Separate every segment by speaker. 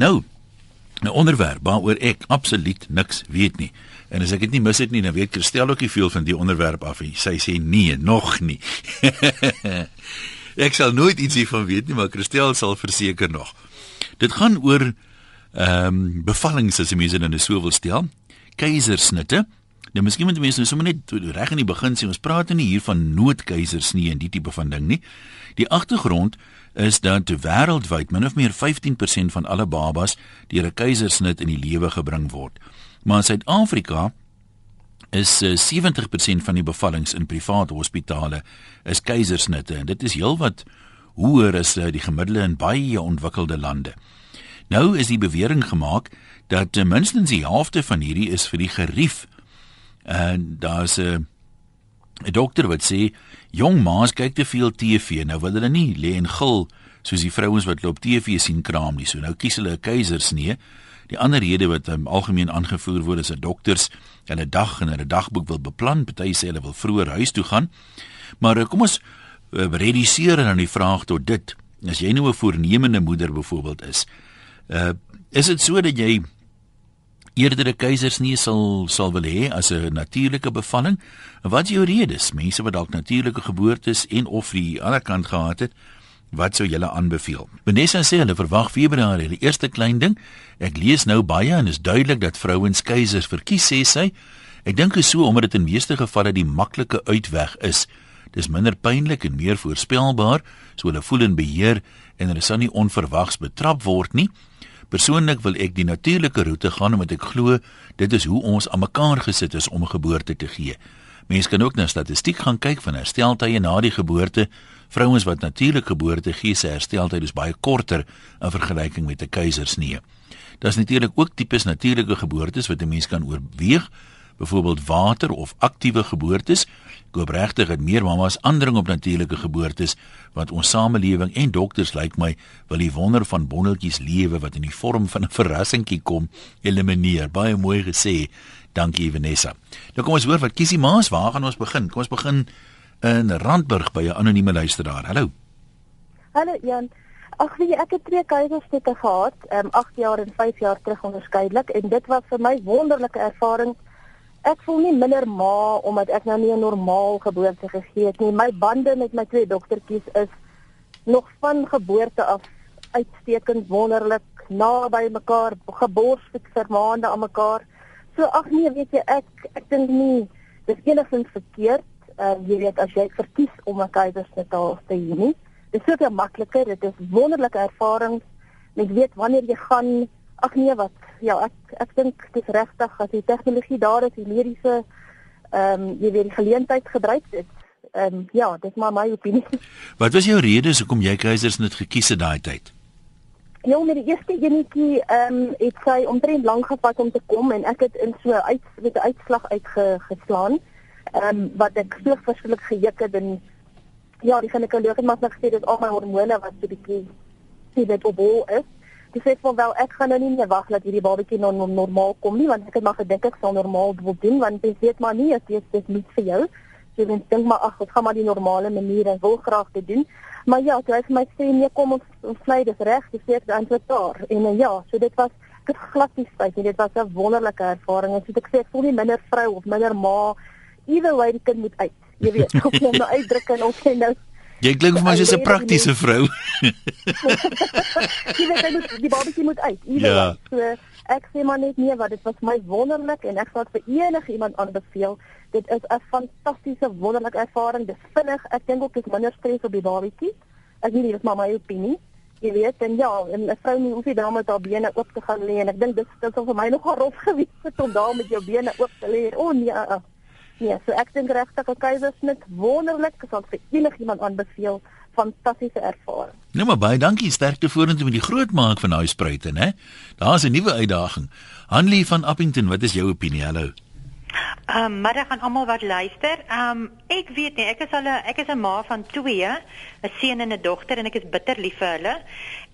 Speaker 1: Nou, 'n onderwerp waaroor ek absoluut niks weet nie. En as ek dit nie mis het nie, dan weet Christel ook nie veel van die onderwerp af nie. Sy sê nee, nog nie. ek sal nooit iets hiervan weet nie, maar Christel sal verseker nog. Dit gaan oor ehm um, bevallings as mense in 'n so wil stel. Keisersnitte. Nou miskien moet mense nou sommer net reg in die begin sê ons praat nie hier van noodkeisers nie en die tipe van ding nie. Die agtergrond is dat wêreldwyd min of meer 15% van alle babas deur 'n keisersnit in die lewe gebring word. Maar in Suid-Afrika is 70% eh, van die bevallings in private hospitale is keisersnitte en dit is heelwat hoër as eh, die gemiddelde in baie ontwikkelde lande. Nou is die bewering gemaak dat ten minste die helfte van hierdie is vir die gerief. En daar's 'n 'n dokter wat sê jong ma's kyk te veel TV. Nou wil hulle nie lê en gil soos die vrouens wat loop TV sien kraam nie. So nou kies hulle 'n keisersnee. Die ander rede wat um, algemeen aangevoer word is dat dokters hulle dag en hulle dagboek wil beplan. Party sê hulle wil vroeër huis toe gaan. Maar uh, kom ons uh, reduseer dan die vraag tot dit. As jy nou 'n voornemende moeder byvoorbeeld is, uh, is dit so dat jy eerder 'n keisersnee sal sal wil hê as 'n natuurlike bevalling. Wat is jou redes? Mense wat dalk natuurlike geboortes en of die ander kant gehad het, wat sou julle aanbeveel? Vanessa sê hulle verwag Februarie, die eerste klein ding. Ek lees nou baie en is duidelik dat vrouens keisers verkies sê sy. Ek dink is so omdat dit in meeste gevalle die maklike uitweg is. Dis minder pynlik en meer voorspelbaar, so hulle voel in beheer en hulle sal nie onverwags betrap word nie. Persoonlik wil ek die natuurlike roete gaan omdat ek glo dit is hoe ons aan mekaar gesit is om geboorte te gee. Mense kan ook na statistiek gaan kyk van hersteltye na die geboorte. Vrouens wat natuurlik geboorte gee, se hersteltyd is baie korter in vergelyking met 'n keisersnee. Daar's natuurlik ook tipes natuurlike geboortes wat 'n mens kan oorweeg, byvoorbeeld water of aktiewe geboortes. Ek hoop regtig dat meer mamas aandring op natuurlike geboortes want ons samelewing en dokters lyk my wil die wonder van bonneltjies lewe wat in die vorm van 'n verrassingkie kom elimineer. Baie mooi gesê. Dankie Vanessa. Nou kom ons hoor wat kiesie maas, waar gaan ons begin? Kom ons begin in Randburg by 'n anonieme luisteraar. Hallo.
Speaker 2: Hallo Jan. Ag wie ek het twee keiserstikke gehad, ehm um, 8 jaar en 5 jaar terug onderskeidelik en dit was vir my wonderlike ervaring ek voel nie minder ma omdat ek nou nie 'n normaal geboorte gegee het nie. My bande met my twee dogtertjies is nog van geboorte af uitstekend wonderlik naby mekaar, geborsfik vir maande aan mekaar. So ag nee, weet jy ek ek dink nie dis enigstens verkeerd. Uh, jy weet as jy verkies om 'n keisersnit te hê nie. Dit is so makliker, dit is wonderlike ervarings. Mens weet wanneer jy gaan ag nee wat ja ek ek dink dit is regtig as die tegnologie daar is die mediese ehm um, jy weet die geleentheid gebruik dit ehm um, ja dit is maar my opinie
Speaker 1: wat was jou redes hoekom jy keisers net gekies het daai tyd
Speaker 2: Ja, met die eerste enetjie ehm um, het sy omtrent lank gevat om te kom en ek het in so uit met 'n uitslag uitgeslaan. Ehm um, wat ek so verskriklik gejuk het en ja, die ginekoloog het maar gesê dit al my hormone wat so bietjie sê dit op hol is. Dis sê van wel ek gaan nou nie meer wag dat hierdie babatjie nou normaal kom nie want ek het maar gedink ek sal normaal wil doen want jy weet maar nie as dit dit nie vir jou. So ek dink maar ag, ek gaan maar die normale manier en wil graag dit doen. Maar ja, jy het my sê nee kom ons ons sny dit reg, dis ek antwoord daar. En uh, ja, so dit was ek het glad nie spyt nie. Dit was 'n wonderlike ervaring. Ek sê ek sê ek voel nie minder vrou of minder ma. Either way die kind moet uit. Jy weet, ek kan nou uitdruk en ons sê nou
Speaker 1: Jy klink vir my soos 'n praktiese vrou.
Speaker 2: Jy weet jy moet die babatjie moet uit. Ja. So ek sê maar net nee wat dit was my wonderlik en ek sal dit vir enige iemand aanbeveel. Dit is 'n fantastiese wonderlike ervaring. Dit is vinnig. Ek dink ook dit minder stres op die babatjie. Ek weet nie dit is maar my opinie. Jy weet en ja, en 'n vrou moet nie daar met haar bene oop te gaan lê en ek dink dit dit sou vir my nogal rof gewees het om daar met jou bene oop te lê. O oh, nee. Uh, uh. Ja, so ek dink regtig 'n keisersnit wonderlik, ek sal vir enigiemand aanbeveel, fantastiese ervaring.
Speaker 1: Nou maar baie dankie, sterkte vorentoe met die grootmaak van daai spruite, né? Daar's 'n nuwe uitdaging. Hanlie van Appington, wat is jou opinie? Hallo.
Speaker 3: Ehm um, middag aan almal wat luister. Ehm um, ek weet nie, ek is al 'n ek is 'n ma van 2, 'n seun en 'n dogter en ek is bitter lief vir hulle.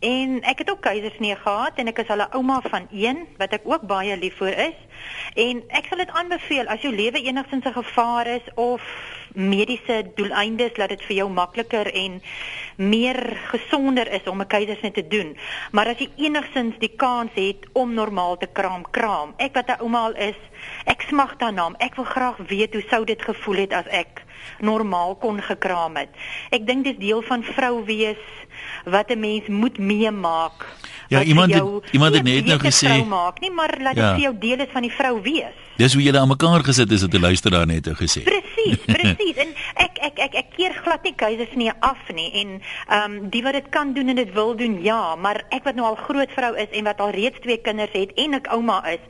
Speaker 3: En ek het ook keisersnee gehad en ek is al 'n ouma van 1 wat ek ook baie lief vir is. En ek sal dit aanbeveel as jou lewe enigstens 'n gevaar is of mediese doeleindes laat dit vir jou makliker en meer gesonder is om 'n keisersnit te doen. Maar as jy enigsins die kans het om normaal te kraam, kraam. Ek wat 'n ouma al is, ek smag daarna. Ek wil graag weet hoe sou dit gevoel het as ek normaal kon gekraam het. Ek dink dis deel van vrou wees wat 'n mens moet meemaak.
Speaker 1: Ja, iemand het, iemand het net nou gesê
Speaker 3: maak nie, maar laat dit ja. vir jou deel is van die vrou wees.
Speaker 1: Dis hoe julle aan mekaar gesit is het 'n luisteraar net nou gesê.
Speaker 3: Presies, presies. en ek ek ek ek keer glad nie keisersnee af nie en ehm um, die wat dit kan doen en dit wil doen, ja, maar ek wat nou al groot vrou is en wat al reeds twee kinders het en ek ouma is,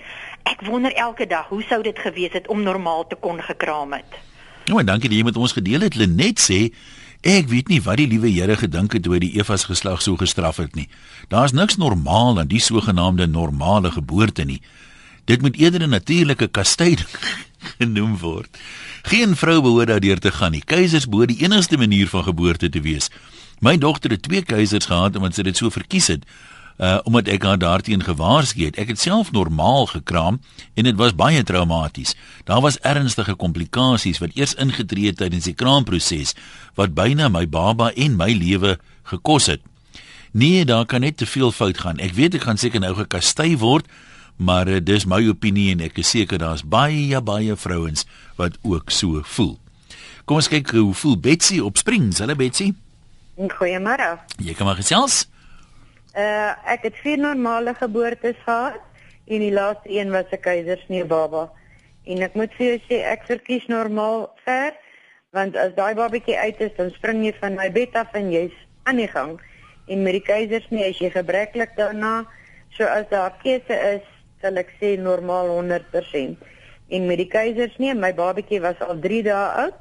Speaker 3: ek wonder elke dag hoe sou dit gewees het om normaal te kon gekraam het.
Speaker 1: Nou, dankie dat jy met ons gedeel het. Lenet sê Ek weet nie wat die liewe Here gedink het hy die Evas geslag so gestraf het nie. Daar's niks normaal aan die sogenaamde normale geboorte nie. Dit moet eerder 'n natuurlike kastyding genoem word. Geen vrou behoort daardeur te gaan nie. Keisers behoort die enigste manier van geboorte te wees. My dogter het twee keisers gehad omdat sy dit so verkies het uh omdat ek haar daarteen gewaarsku het. Ek het self normaal gekraam en dit was baie traumaties. Daar was ernstige komplikasies wat eers ingetree het tydens die kraamproses wat byna my baba en my lewe gekos het. Nee, daar kan net te veel fout gaan. Ek weet ek gaan seker nou gekastei word, maar uh, dis my opinie en ek is seker daar's baie baie vrouens wat ook so voel. Kom ons kyk hoe voel Betsy op Springs. Hallo Betsy.
Speaker 4: Goeiemôre.
Speaker 1: Jy kan maar gesels.
Speaker 4: Uh ek het vier normale geboortes gehad en die laaste een was 'n keisersnee baba. En ek moet vir jou sê ek verkies normaal ver want as daai babatjie uit is dan spring jy van my bed af en jy's aan die gang. En met die keisersnee is jy gebreklik daarna. So as daar keuse is, sal ek sê normaal 100%. En met die keisersnee, my babatjie was al 3 dae oud.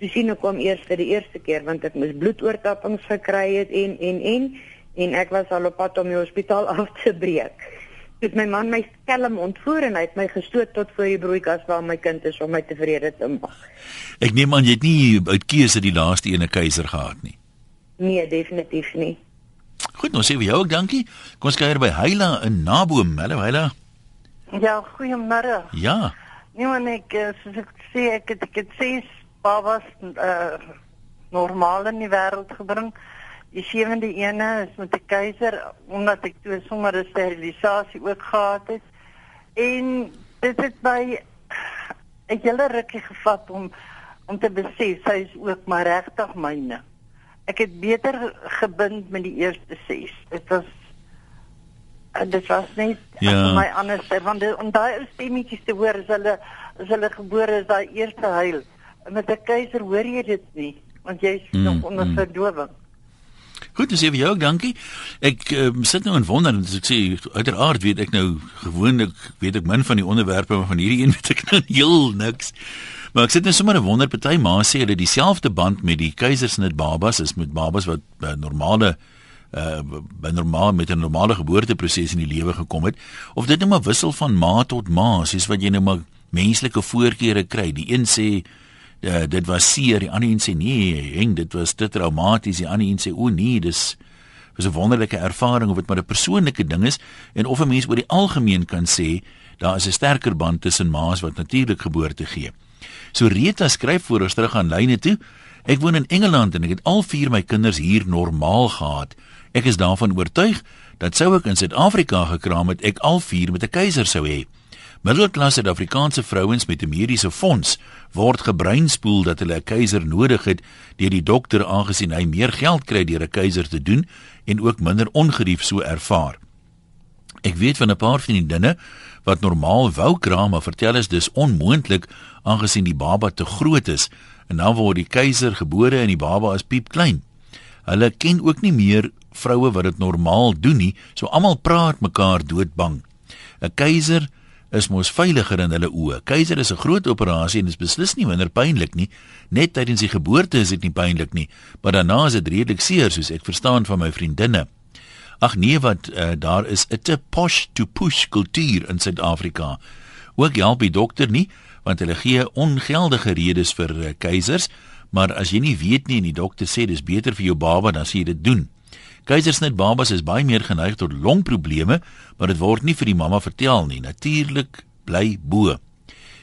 Speaker 4: Dis sien ek kom eers vir die eerste keer want ek moes bloedoortappings gekry het en en en en ek was al op pad om die hospitaal af te breek. Toe my man my skelm ontvoer en hy het my gestoot tot voor die broeikas waar my kind is om my tevrede te maak.
Speaker 1: Ek neem aan jy het nie uit keuse die laaste ene keiser gehad nie.
Speaker 4: Nee, definitief nie.
Speaker 1: Goed, nou sê vir jou ook dankie. Kom ons kuier by Heila in Naboom. Hallo Heila.
Speaker 5: Ja, goeiemôre.
Speaker 1: Ja.
Speaker 5: Nee, man ek eh, soos ek sê ek het ek het sê babas uh normaal in die wêreld gebring. Die sewende ene is met 'n keiser omdat ek toe sommer 'n sterilisasie ook gehad het. En dit het by 'n hele rukkie gevat om om te besef sy is ook maar regtig myne. Ek het beter gebind met die eerste 6. Dit was dit was net ja. my anders want om daai stemmetjies te hoor as hulle as hulle gebore is daai eerste huil. Met 'n keiser hoor jy dit nie want jy's mm, nog onder mm. verdowing.
Speaker 1: Goed, dis vir jou, dankie. Ek um, sit nou en wonder en ek sê uiteraard weet ek nou gewoonlik weet ek min van die onderwerpe maar van hierdie een weet ek nou heel niks. Maar ek sit net sommer 'n wonder party ma sê hulle dieselfde band met die keisersnit babas is met babas wat uh, normale uh by normaal met 'n normale geboorteproses in die lewe gekom het of dit nou maar wissel van ma tot ma soos wat jy nou maar menslike voorkeure kry die een sê uh, dit was seer, die ander een sê nee, heng, dit was te traumaties, die ander een sê o nee, dis was 'n wonderlike ervaring of dit maar 'n persoonlike ding is en of 'n mens oor die algemeen kan sê daar is 'n sterker band tussen ma's wat natuurlik geboorte gee. So Rita skryf voor ons terug aan lyne toe. Ek woon in Engeland en ek het al vier my kinders hier normaal gehad. Ek is daarvan oortuig dat sou ek in Suid-Afrika gekraam het, ek al vier met 'n keiser sou hê. Middelklasse Suid-Afrikaanse vrouens met 'n mediese fonds word gebreinspoel dat hulle 'n keiser nodig het deur die dokter aangesien hy meer geld kry deur 'n keiser te doen en ook minder ongerief so ervaar. Ek weet van 'n paar vriendinne wat normaal wou kraam, maar vertel is dis onmoontlik aangesien die baba te groot is en dan word die keiser gebore en die baba is piep klein. Hulle ken ook nie meer vroue wat dit normaal doen nie, so almal praat mekaar doodbang. 'n Keiser is mos veiliger in hulle oë. Keiser is 'n groot operasie en dit is beslis nie minder pynlik nie. Net tydens die geboorte is dit nie pynlik nie, maar daarna is dit redelik seer soos ek verstaan van my vriendinne. Ag nee wat uh, daar is 'n te posh to push kultuur in Suid-Afrika. Ook help die dokter nie want hulle gee ongeldige redes vir uh, keisers, maar as jy nie weet nie en die dokter sê dis beter vir jou baba dan sê jy dit doen. Keisersnit babas is baie meer geneig tot longprobleme, maar dit word nie vir die mamma vertel nie. Natuurlik bly bo.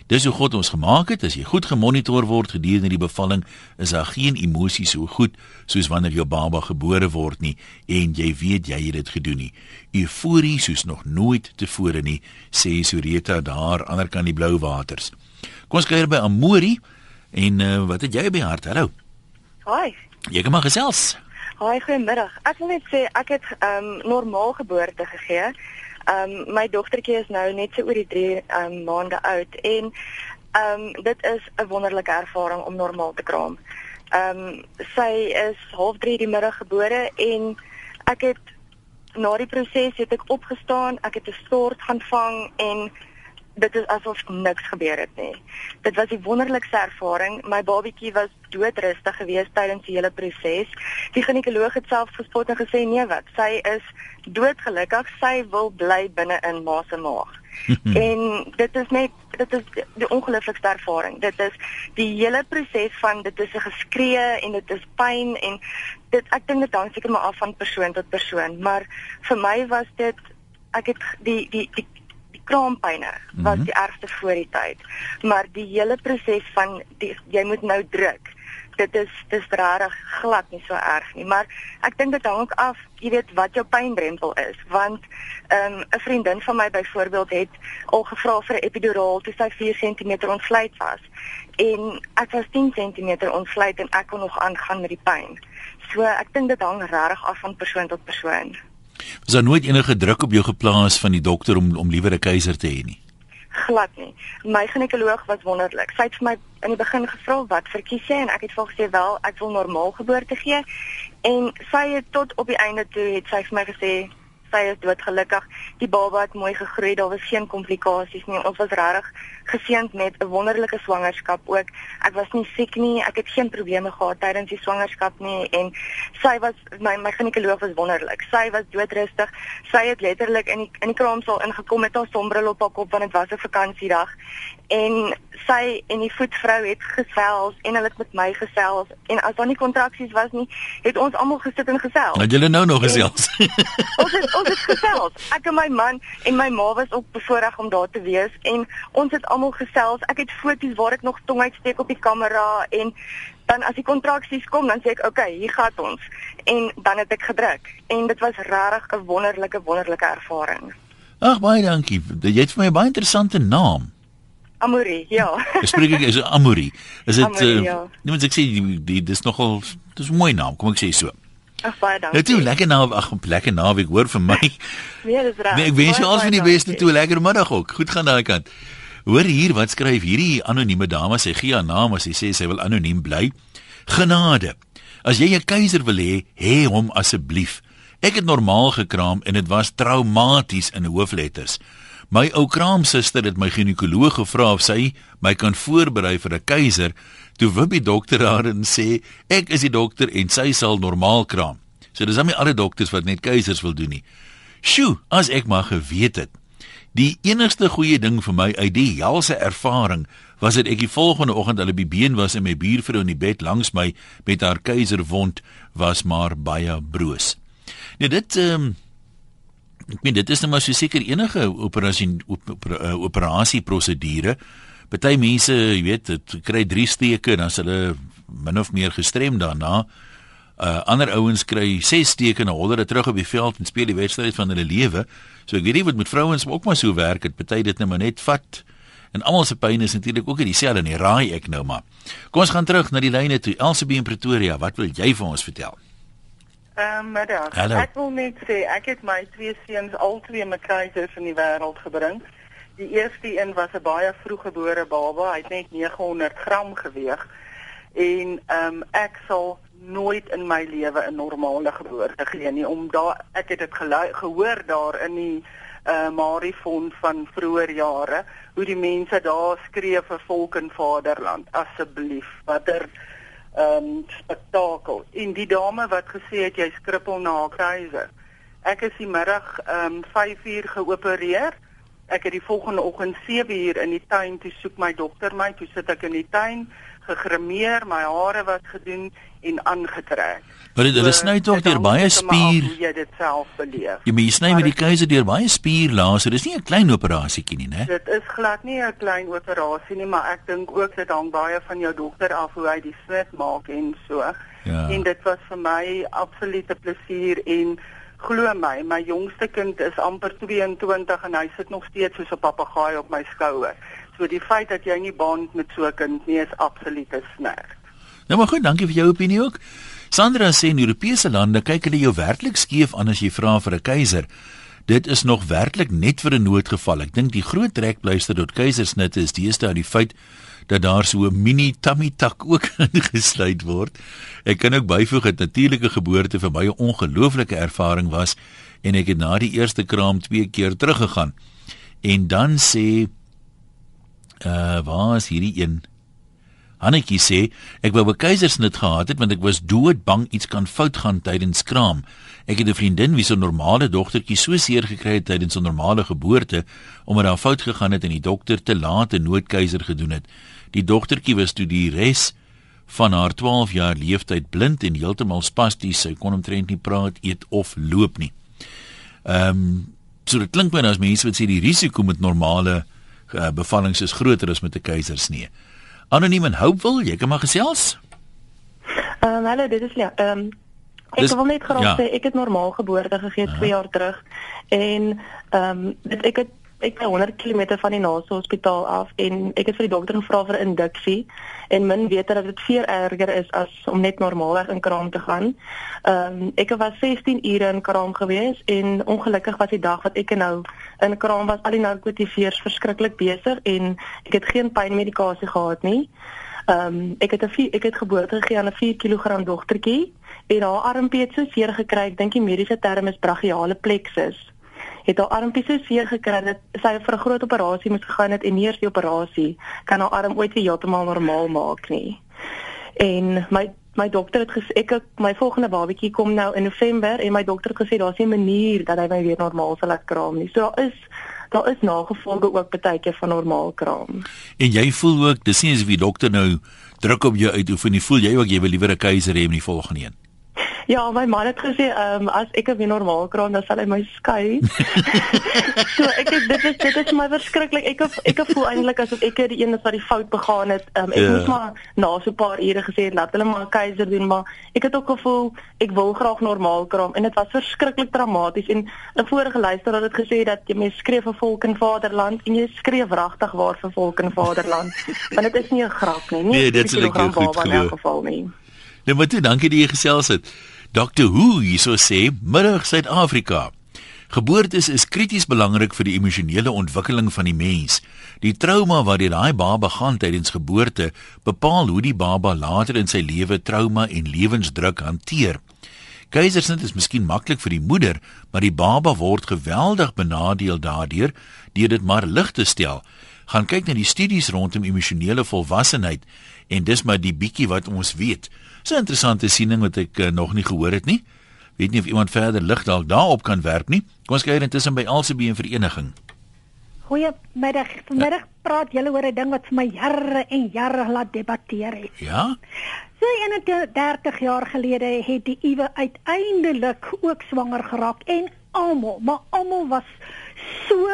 Speaker 1: Dis hoe God ons gemaak het. As jy goed gemonitor word gedurende die bevalling, is daar geen emosies so goed soos wanneer jou baba gebore word nie en jy weet jy het dit gedoen nie. Euforie soos nog nooit tevore nie, sê Soreta daar aan die ander kant die blou waters. Kom ons kyk by Amori en uh, wat het jy by hart? Hallo.
Speaker 6: Hi.
Speaker 1: Jy kom maar gesels.
Speaker 6: Hi, goeiemiddag. Ek wil net sê ek het ehm um, normaal geboorte gegee. Ehm um, my dogtertjie is nou net so oor die 3 ehm um, maande oud en ehm um, dit is 'n wonderlike ervaring om normaal te kraam. Ehm um, sy is half 3 die middag gebore en ek het na die proses het ek opgestaan, ek het 'n stort gaan vang en dit is asof niks gebeur het nie. Dit was 'n wonderlikste ervaring. My babatjie was doodrustig geweest tydens die hele proses. Die ginekoloog het self gespot en gesê nee wat, sy is doodgelukkig. Sy wil bly binne in ma se maag. en dit is net dit is die ongelooflikste ervaring. Dit is die hele proses van dit is 'n geskree en dit is pyn en dit ek dink dit hang seker maar af van persoon tot persoon, maar vir my was dit ek het die die die kraampyne was mm -hmm. die ergste voor die tyd. Maar die hele proses van die, jy moet nou druk. Dit is dis regtig glad nie so erg nie, maar ek dink dit hang ook af, jy weet wat jou pyndrempel is, want ehm, 'n um, vriendin van my byvoorbeeld het al gevra vir 'n epiduraal toe sy 4 cm ontsluit was. En ek was 10 cm ontsluit en ek kon nog aangaan met die pyn. So ek dink dit hang regtig af van persoon tot persoon.
Speaker 1: Was daar nooit enige druk op jou geplaas van die dokter om om liewer 'n keiser te hê nie?
Speaker 6: Glad nie. My ginekoloog was wonderlik. Sy het vir my in die begin gevra wat verkies jy en ek het vir gesê wel, ek wil normaal geboorte gee. En sy het tot op die einde toe het sy vir my gesê sy is doodgelukkig. Die baba het mooi gegroei. Daar was geen komplikasies nie. Ons was regtig geseënd met 'n wonderlike swangerskap ook. Ek was nie siek nie. Ek het geen probleme gehad tydens die swangerskap nie en sy was my my ginekoloog was wonderlik. Sy was doodrustig. Sy het letterlik in die in die kraamsaal ingekom met haar sonbril op haar kop want dit was 'n vakansiedag en sy en die voetvrou het gesels en hulle het met my gesels en as daar nie kontraksies was nie, het ons almal gesit en gesels.
Speaker 1: Het julle nou nog gesels?
Speaker 6: ons het ons het gesels. Ek en my man en my ma was ook bevoorreg om daar te wees en ons het almal gesels. Ek het foto's waar ek nog tong uitsteek op die kamera en dan as die kontraksies kom dan sê ek, "Oké, okay, hier gaan ons." En dan het ek gedruk en dit was regtig 'n wonderlike wonderlike ervaring.
Speaker 1: Ag baie dankie. Jy het vir my 'n baie interessante naam.
Speaker 6: Amori, ja.
Speaker 1: Ek spreek ek is Amori. Is dit
Speaker 6: Amori, ja.
Speaker 1: uh, nee, ek sê die, die dis nogal dis 'n mooi naam, kom ek sê so.
Speaker 6: Ag baie dankie.
Speaker 1: Nou toe lekker naam, ag lekker naweek hoor vir my.
Speaker 6: Nee, dis reg.
Speaker 1: Nee, ek wens jou alles van die beste
Speaker 6: dankie.
Speaker 1: toe, lekker middag ook. Goed gaan daai kant. Hoor hier wat skryf hierdie anonieme dame, sy gee haar naam as sy sê sy wil anoniem bly. Genade. As jy 'n keiser wil hê, hê hom asseblief. Ek het normaal gekraam en dit was traumaties in hoofletters. My ou kraamsuster het my ginekoloog gevra of sy my kan voorberei vir 'n keiser. Toe wip die dokter haar en sê ek is die dokter en sy sal normaal kraam. So dis dan nie alle dokters wat net keisers wil doen nie. Sjoe, as ek maar geweet het. Die enigste goeie ding vir my uit die helse ervaring was dit ek die volgende oggend op die been was en my buurvrou in die bed langs my met haar keiserwond was maar baie broos. Nee, dit ehm um, ek meen dit is nou maar so seker enige operasie op, op, uh, operasie prosedure. Party mense, jy weet, dit kry 3 steke en dan is hulle min of meer gestrem daarna. Uh ander ouens kry 6 steke en hol hulle terug op die veld en speel die wedstryd van hulle lewe. So ek weet nie wat met vrouens ook maar so werk het. Party dit net maar net vat. En almal se pyn is natuurlik ook nie dieselfde nie. Raai ek nou maar. Kom ons gaan terug na die lyne toe. Elsabie in Pretoria, wat wil jy vir ons vertel?
Speaker 5: Ehm uh, middag.
Speaker 1: Hallo.
Speaker 5: Ek wil net sê ek het my twee seuns al twee met keisers in die wêreld gebring. Die eerste een was 'n baie vroeggebore baba. Hy het net 900 gram geweeg. En ehm um, ek sal nooit in my lewe 'n normale geboorte gee nie om daar ek het dit gehoor daar in die uh Marifon van vroeër jare hoe die mense daar skree vir volk en vaderland asseblief watter ehm um, spektakel. En die dame wat gesê het jy skrippel na haar keiser ek is die middag ehm um, 5 uur geopereer. Ek het die volgende oggend 7 uur in die tuin toe soek my dokter my toe sit ek in die tuin gegrimeer, my hare was gedoen en aangetrek.
Speaker 1: Maar dit- hulle sny tog deur baie
Speaker 5: maar af
Speaker 1: spier.
Speaker 5: Hoe jy dit self beleef.
Speaker 1: Jy moet jy sny met die keiser deur baie spierlae, so dis nie 'n klein operasietjie nie, né?
Speaker 5: Dit is glad nie 'n klein operasie nie, maar ek dink ook dit hang baie van jou dokter af hoe hy die snit maak en so.
Speaker 1: Ja.
Speaker 5: En dit was vir my absolute plesier en glo my, my jongste kind is amper 22 en hy sit nog steeds soos 'n papegaai op my skouer. So die feit dat jy nie band met so 'n kind nie is absolute snert.
Speaker 1: Nou maar goed, dankie vir jou opinie ook. Sandra sê in Europese lande kyk hulle jou werklik skeef aan as jy vra vir 'n keiser. Dit is nog werklik net vir 'n noodgeval. Ek dink die groot trekpleister tot keisersnitte is deesdae die feit dat daar so 'n mini tummy tuck ook ingesluit word. Ek kan ook byvoeg dat natuurlike geboorte vir my 'n ongelooflike ervaring was en ek het na die eerste kraam twee keer teruggegaan. En dan sê uh waar is hierdie een? Hannetjie sê ek wou 'n keisersnit gehad het want ek was doodbang iets kan fout gaan tydens kraam. Ek het 'n vriendin wie se normale dogtertjie so seer gekry het tydens 'n normale geboorte omdat daar fout gegaan het en die dokter te laat 'n noodkeiser gedoen het. Die dogtertjie was toe die res van haar 12 jaar leeftyd blind en heeltemal spasties. Sy kon omtrent nie praat, eet of loop nie. Ehm um, so dit klink my nou as mense wat sê die risiko met normale uh, bevallings is groter as met 'n keisersnee. Anoniem en Hopewil, jy kan maar gesels.
Speaker 7: Ehm um, hallo, dit is ja. Ehm um, ek
Speaker 1: Dis-
Speaker 7: wil net graag
Speaker 1: ja.
Speaker 7: sê ek het normaal geboorte gegee 2 jaar terug en ehm um, ek het ek bly 100 km van die naaste hospitaal af en ek het vir die dokter gevra vir 'n induksie en min weet dat dit veel erger is as om net normaalweg in kraam te gaan. Ehm um, ek was 16 ure in kraam gewees en ongelukkig was die dag wat ek nou in kraam was al die narkotiseers verskriklik besig en ek het geen pynmedikasie gehad nie. Ehm um, ek het 'n ek het geboorte gegee aan 'n 4 kg dogtertjie en haar armpie het so seer gekry, ek dink die mediese term is brachiale plexus. Het haar armpie so seer gekry dat sy vir 'n groot operasie moes gegaan het en nie eers die operasie kan haar arm ooit weer heeltemal normaal maak nie. En my my dokter het gesê ek my volgende babatjie kom nou in November en my dokter het gesê daar's nie 'n manier dat hy my weer normaal sal laat kraam nie. So daar is daar is nagevolge ook baie keer van normaal kraam.
Speaker 1: En jy voel ook, dis nie asof die dokter nou druk op jou uitoefen nie. Voel jy ook jy wil liewer 'n keiser hê in die volgende een?
Speaker 7: Ja, my man het gesê, ehm um, as ek weer normaal kraam, dan sal hy my skei. so ek het, dit is dit is my verskriklik. Ek ek voel eintlik asof ek die een is wat die fout begaan het. Ehm um, ek
Speaker 1: Ja.
Speaker 7: yeah. moes maar na so 'n paar ure gesê het laat hulle maar 'n keiser doen, maar ek het ook gevoel ek wil graag normaal kraam en dit was verskriklik dramaties en 'n vorige luisteraar het gesê dat jy mens skreef vir volk en vaderland en jy skreef regtig waar vir volk en vaderland. Want dit is nie 'n grap nie. nie
Speaker 1: Nee, dit
Speaker 7: kilogram
Speaker 1: goed
Speaker 7: baba in elk geval nie.
Speaker 1: Nou maar toe, dankie dat jy gesels het. Dr. Who hierso sê, middag Suid-Afrika. Geboortes is krities belangrik vir die emosionele ontwikkeling van die mens. Die trauma waardeur daai baba gaan tydens geboorte bepaal hoe die baba later in sy lewe trauma en lewensdruk hanteer. Keisersnit is miskien maklik vir die moeder, maar die baba word geweldig benadeel daardeur deur dit maar lig te stel. Gaan kyk na die studies rondom emosionele volwassenheid en dis maar die bietjie wat ons weet. So 'n interessante siening wat ek uh, nog nie gehoor het nie. Weet nie of iemand verder lig dalk daarop kan werp nie. Kom ons kyk intussen by Elsabie en Vereniging.
Speaker 8: Goeiemiddag. Vanmiddag praat julle oor 'n ding wat vir my jare en jare laat debatteer het.
Speaker 1: Ja?
Speaker 8: So 31 jaar gelede het die Iwe uiteindelik ook swanger geraak en almal, maar almal was so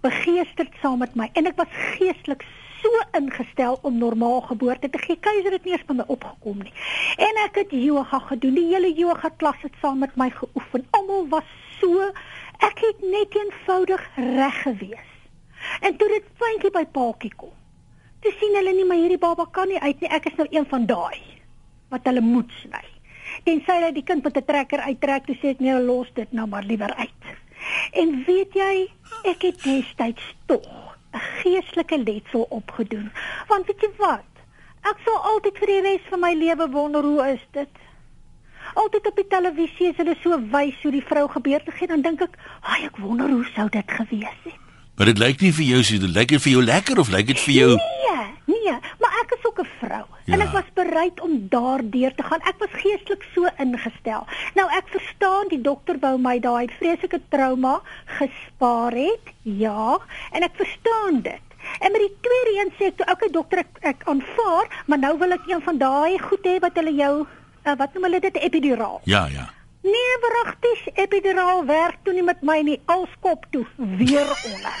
Speaker 8: begeesterd saam met my en ek was geestelik so ingestel om normaal geboorte te gee. Keiser het nie eens by my opgekom nie. En ek het yoga gedoen. Die hele yoga klas het saam met my geoefen. Almal was so ek het net eenvoudig reg gewees. En toe dit fyntjie by paaltjie kom. Toe sien hulle nie maar hierdie baba kan nie uit nie. Ek is nou een van daai wat hulle moet sny. Tensy hy die kind met 'n trekker uittrek, toe sê ek nee, los dit nou maar liewer uit. En weet jy, ek het destyds tog geestelike letsel opgedoen. Want weet jy wat? Ek sal altyd vir die res van my lewe wonder hoe is dit? Altyd op die televisie is hulle so wys hoe die vrou geboorte gee, dan dink ek, "Ag, ek wonder hoe sou dit gewees het."
Speaker 1: Maar dit lyk nie vir jou so dit lyk dit vir jou lekker of lyk dit vir jou
Speaker 8: Nee, nee, maar ek is ook 'n vrou ja. en
Speaker 1: Ja.
Speaker 8: ek was bereid om daardeur te gaan. Ek was geestelik so ingestel. Nou ek verstaan die dokter wou my daai vreeslike trauma gespaar het. Ja, en ek verstaan dit. En met die tweede een sê ek toe, okay dokter, ek, ek aanvaar, maar nou wil ek een van daai goed hê wat hulle jou uh, wat noem hulle dit epiduraal.
Speaker 1: Ja, ja.
Speaker 8: Nee, wragtig, epiduraal werk toe nie met my nie, alskop toe weer onder.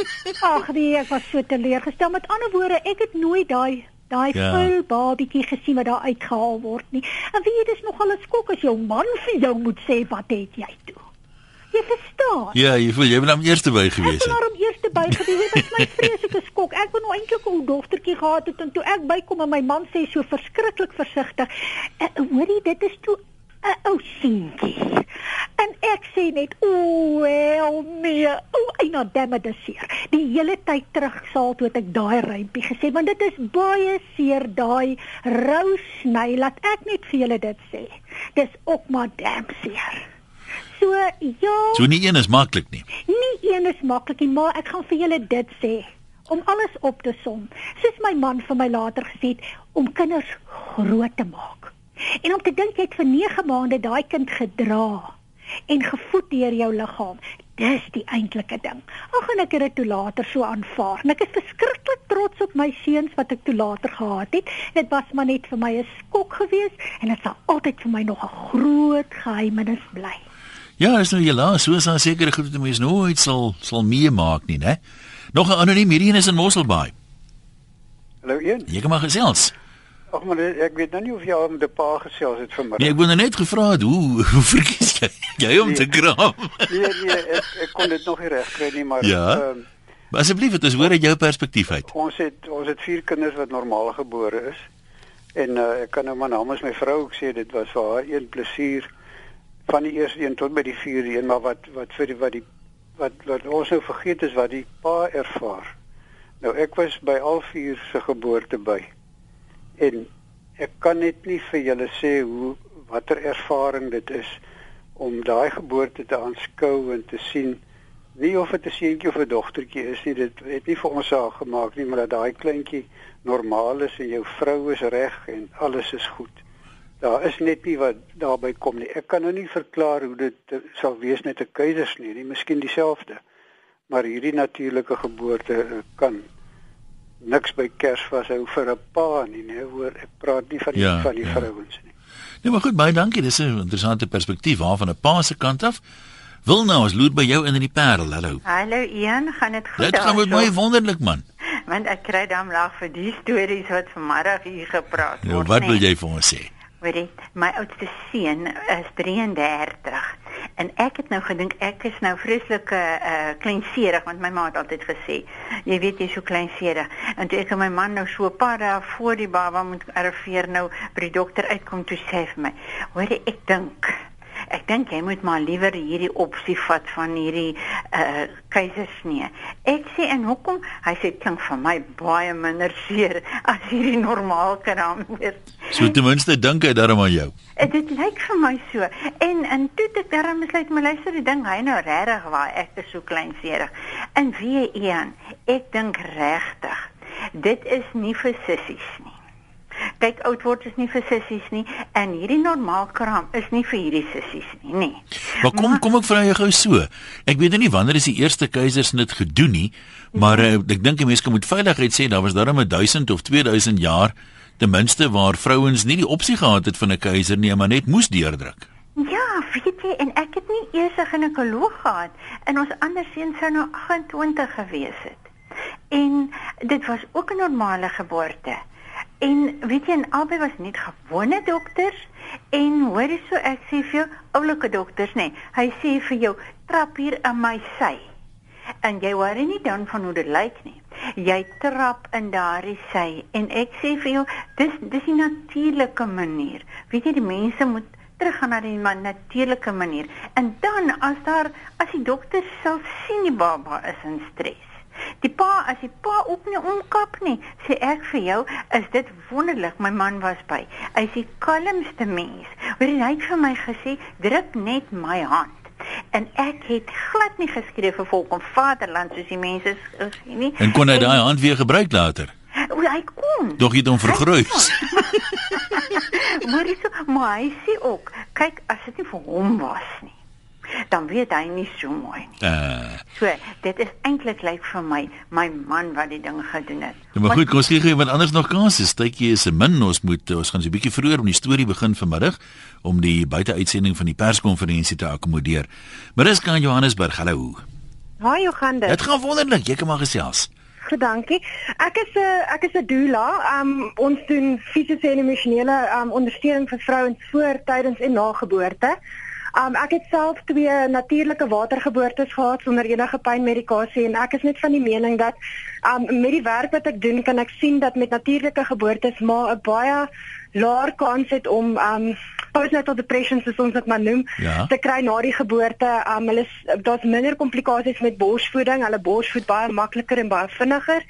Speaker 8: Ag nee, ek was so teleurgestel. Met ander woorde, ek het nooit daai daai
Speaker 1: Ja.
Speaker 8: vuil babietjie gesien wat daar uitgehaal word nie. En weet jy, dis nogal 'n skok as jou man vir jou moet sê wat het jy toe. Jy verstaan?
Speaker 1: Ja, jy voel jy wil hom eerste by gewees
Speaker 8: Ek
Speaker 1: het.
Speaker 8: het hom eerste by gewees. Dit was my vreeslike skok. Ek wou nou eintlik 'n ou dogtertjie gehad het en toe ek bykom en my man sê so verskriklik versigtig, "Eh, "Hoorie, dit is toe 'n ou seentjie." En ek sê net, "O, wel nee. O, eina damme dis seer." Die hele tyd terug saal toe ek daai rympie gesê, want dit is baie seer daai rou sny. Laat ek net vir julle dit sê. Dis ook maar damn seer. So ja.
Speaker 1: So nie een is maklik nie.
Speaker 8: Nie een is maklik nie, maar ek gaan vir julle dit sê om alles op te som. Soos my man vir my later gesê het, om kinders groot te maak. En om te dink jy het vir 9 maande daai kind gedra en gevoed deur jou liggaam. Dis die eintlike ding. Ag en ek het dit toe later so aanvaar. En ek is verskriklik trots op my seuns wat ek toe later gehad het. Dit was maar net vir my 'n skok geweest en dit sal altyd vir my nog 'n groot geheimenis bly.
Speaker 1: Ja, is nou helaas, so is daar sekere goed wat mense nooit sal sal meemaak nie, né? Nog 'n anoniem hierdie een is in Mosselbaai.
Speaker 9: Hallo een.
Speaker 1: Jy kan maar gesels.
Speaker 9: Ag maar ek weet nou nie of jy al met 'n pa gesels het vanmiddag.
Speaker 1: Nee, ek wou nou net gevra het hoe hoe verkies jy jy om te kraam?
Speaker 9: nee, nee ek, ek kon dit nog nie reg kry nie, maar
Speaker 1: Ja?
Speaker 9: ehm,
Speaker 1: Maar asseblief, dit is hoor uit jou perspektief uit.
Speaker 9: ons het ons het vier kinders wat normaal gebore is. En uh, ek kan nou maar namens my vrou ook sê dit was vir haar een plesier van die eerste een tot by die vierde een, maar wat wat vir die wat die wat wat ons nou vergeet is wat die pa ervaar. Nou ek was by al vier se geboorte by. En ek kan net nie vir julle sê hoe watter ervaring dit is om daai geboorte te aanskou en te sien nie of dit 'n seentjie of 'n dogtertjie is nie dit het nie vir ons saak gemaak nie maar dat daai kleintjie normaal is en jou vrou is reg en alles is goed. Daar is net nie wat daarby kom nie. Ek kan nou nie verklaar hoe dit eh, sal wees met 'n keisersnee nie, miskien dieselfde. Maar hierdie natuurlike geboorte eh, kan niks by Kers vashou vir 'n pa nie, nee, hoor. Ek praat nie van die
Speaker 1: Ja,
Speaker 9: van die
Speaker 1: ja.
Speaker 9: vrouens nie.
Speaker 1: Nee, maar goed, baie dankie. Dis 'n interessante perspektief waarvan 'n pa se kant af. Wil nou ons loer by jou in in die Parel. Hallo.
Speaker 10: Hallo Ian, gaan dit goed?
Speaker 1: Dit gaan met my wonderlik man.
Speaker 10: Want ek kry dan lag vir die stories wat vanmiddag hier gepraat
Speaker 1: Nou,
Speaker 10: word.
Speaker 1: wat
Speaker 10: nee.
Speaker 1: wil jy vir ons sê?
Speaker 10: Hoorie, my oudste seun is 33 en ek het nou gedink ek is nou vreeslik uh, kleinserig want my ma het altyd gesê jy weet jy's so kleinserig. En toe ek en my man nou so 'n paar dae voor die baba moet arriveer nou by die dokter uitkom toe sê hy vir my hoorie ek dink Ek dink jy moet maar liewer hierdie opsie vat van hierdie uh keisersnee. Ek sê en hoekom? Hy sê dit klink vir my baie minder seer as hierdie normaal kraam weer.
Speaker 1: So ten minste dink hy daarom aan jou.
Speaker 10: En dit lyk vir my so. En en toe het ek daarom besluit my luister die ding hy nou regtig waar ek is so kleinserig. En wie een, ek dink regtig. Dit is nie vir sissies nie. Kyk oud word is nie vir sissies nie en hierdie normaal kraam is nie vir hierdie sissies nie, nee.
Speaker 1: Maar kom kom ek vra jou gou so. Ek weet nou nie wanneer is die eerste keisersnit gedoen nie, maar uh, ek dink 'n mens kan met veiligheid sê daar was darem 1000 of 2000 jaar ten minste waar vrouens nie die opsie gehad het van 'n keiser nie, maar net moes deurdruk.
Speaker 10: Ja, weet jy, en ek het nie eers 'n ginekoloog gehad en ons ander seun sou nou 28 gewees het. En dit was ook 'n normale geboorte. En weet jy, en albei was net gewone dokters en hoor jy so ek sê vir jou oulike dokters nê. Nee, hy sê vir jou trap hier aan my sy. En jy hoor nie dan van hoe dit lyk nie. Jy trap in daardie sy en ek sê vir jou dis dis die natuurlike manier. Weet jy die mense moet teruggaan na die natuurlike manier. En dan as daar as die dokter sal sien die baba is in stres. Die pa as die pa ook nie omkap nie, sê ek vir jou, is dit wonderlik. My man was by. Hy's die kalmste mens. Hoor hy het vir my gesê, druk net my hand. En ek het glad nie geskree vir volk om vaderland soos die mense gesê nie.
Speaker 1: En kon hy daai hand weer gebruik later?
Speaker 10: O, hy kon.
Speaker 1: Dog jy het hom vergroot?
Speaker 10: Hy maar hy sê ook, kyk as dit nie vir hom was nie. Dan weet hy nie so mooi nie.
Speaker 1: Uh.
Speaker 10: So, dit is eintlik lyk vir my my man wat die ding gedoen het.
Speaker 1: Ja, maar goed, kom ons gee iemand anders nog kans. Stytjie is 'n min. Ons moet ons gaan so 'n bietjie vroeër om die storie begin vanmiddag om die buiteuitsending van die perskonferensie te akkommodeer. Mariska in Johannesburg. Hallo.
Speaker 11: Haai Jogande.
Speaker 1: Dit gaan wonderlik. Jy kan maar gesels.
Speaker 11: Goed, dankie. Ek is 'n ek is 'n doula. Um ons doen fisiese en emosionele um ondersteuning vir vrouens voor, tydens en na geboorte. Um ek het self twee natuurlike watergeboortes gehad sonder enige pynmedikasie en ek is net van die mening dat um met die werk wat ek doen kan ek sien dat met natuurlike geboortes maar 'n baie laer kans het om um postnatal depression soos ons dit maar noem
Speaker 1: Ja.
Speaker 11: te kry na die geboorte. Um hulle daar's minder komplikasies met borsvoeding. Hulle borsvoed baie makliker en baie vinniger.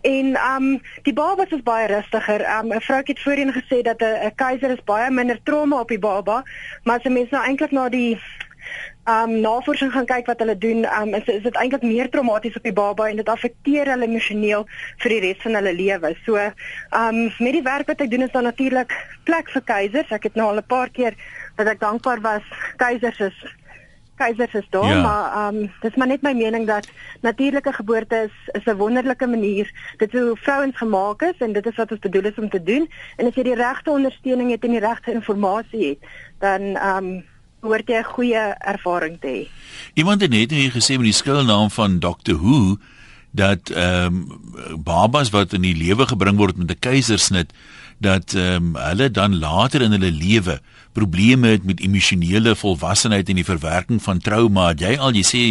Speaker 11: En um die babas is baie rustiger. Um 'n vrou het voorheen gesê dat 'n keiser is baie minder trauma op die baba, maar as 'n mens nou eintlik na die um navorsing gaan kyk wat hulle doen, um is is dit eintlik meer traumaties op die baba en dit affekteer hulle emosioneel vir die res van hulle lewe. So um met die werk wat ek doen is daar natuurlik plek vir keisers. Ek het nou al 'n paar keer dat ek dankbaar was keisers is keisers is daar,
Speaker 1: Ja.
Speaker 11: maar um dis maar net my mening dat natuurlike geboorte is is 'n wonderlike manier. Dit is hoe vrouens gemaak is en dit is wat ons bedoel is om te doen. En as jy die regte ondersteuning het en die regte inligting het, dan um hoort jy 'n goeie ervaring te hê.
Speaker 1: Iemand het net hier gesê met die skuilnaam van Dr. Who dat ehm um, babas wat in die lewe gebring word met 'n keisersnit dat ehm um, hulle dan later in hulle lewe probleme het met emosionele volwassenheid en die verwerking van trauma. Het jy al jy sê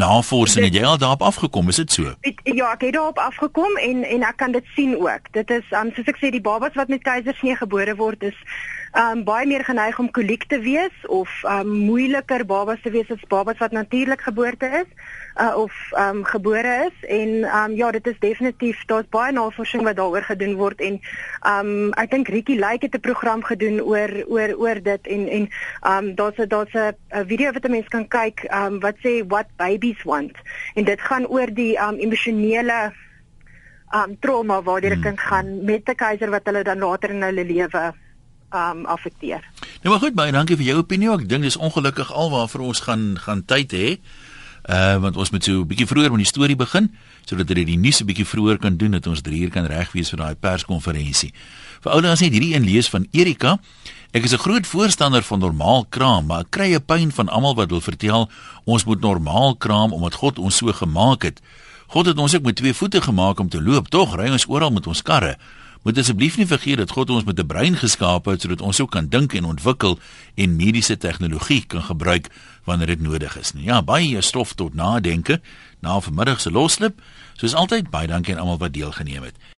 Speaker 1: navorsing het jy al daarop afgekom, is dit so?
Speaker 11: Ek, ja, ek het daarop afgekom en en ek kan dit sien ook. Dit is um soos ek sê die babas wat met keisersnee gebore word is um baie meer geneig om koliek te wees of um moeiliker babas te wees as babas wat natuurlik geboorte is uh, of um gebore is en um ja, dit is definitief daar's baie navorsing wat daaroor gedoen word en um ek dink Ricky Lyk het 'n program gedoen oor oor oor dit en en um daar's 'n daar's 'n video wat 'n mens kan kyk um wat sê what babies want en dit gaan oor die um emosionele um trauma waardeur 'n kind gaan met 'n keiser wat hulle dan later in hulle lewe um affekteer.
Speaker 1: Nou maar goed, baie dankie vir jou opinie. Ek dink dis ongelukkig alwaar ons gaan gaan tyd hê. Uh want ons moet so 'n bietjie vroeër met die storie begin sodat dit die nuus 'n bietjie vroeër kan doen dat ons 3 uur kan reg wees vir daai perskonferensie. Vir ouers net hierdie een lees van Erika. Ek is 'n groot voorstander van normaal kraam, maar ek kry 'n pyn van almal wat wil vertel ons moet normaal kraam omdat God ons so gemaak het. God het ons ook met twee voete gemaak om te loop, tog ry ons oral met ons karre. Moet asseblief nie vergeet dat God ons met 'n brein geskaap het sodat ons ook kan dink en ontwikkel en mediese tegnologie kan gebruik wanneer dit nodig is. Nou ja, baie stof tot nadenke na vanmiddag se loslip. Soos altyd baie dankie aan almal wat deelgeneem het.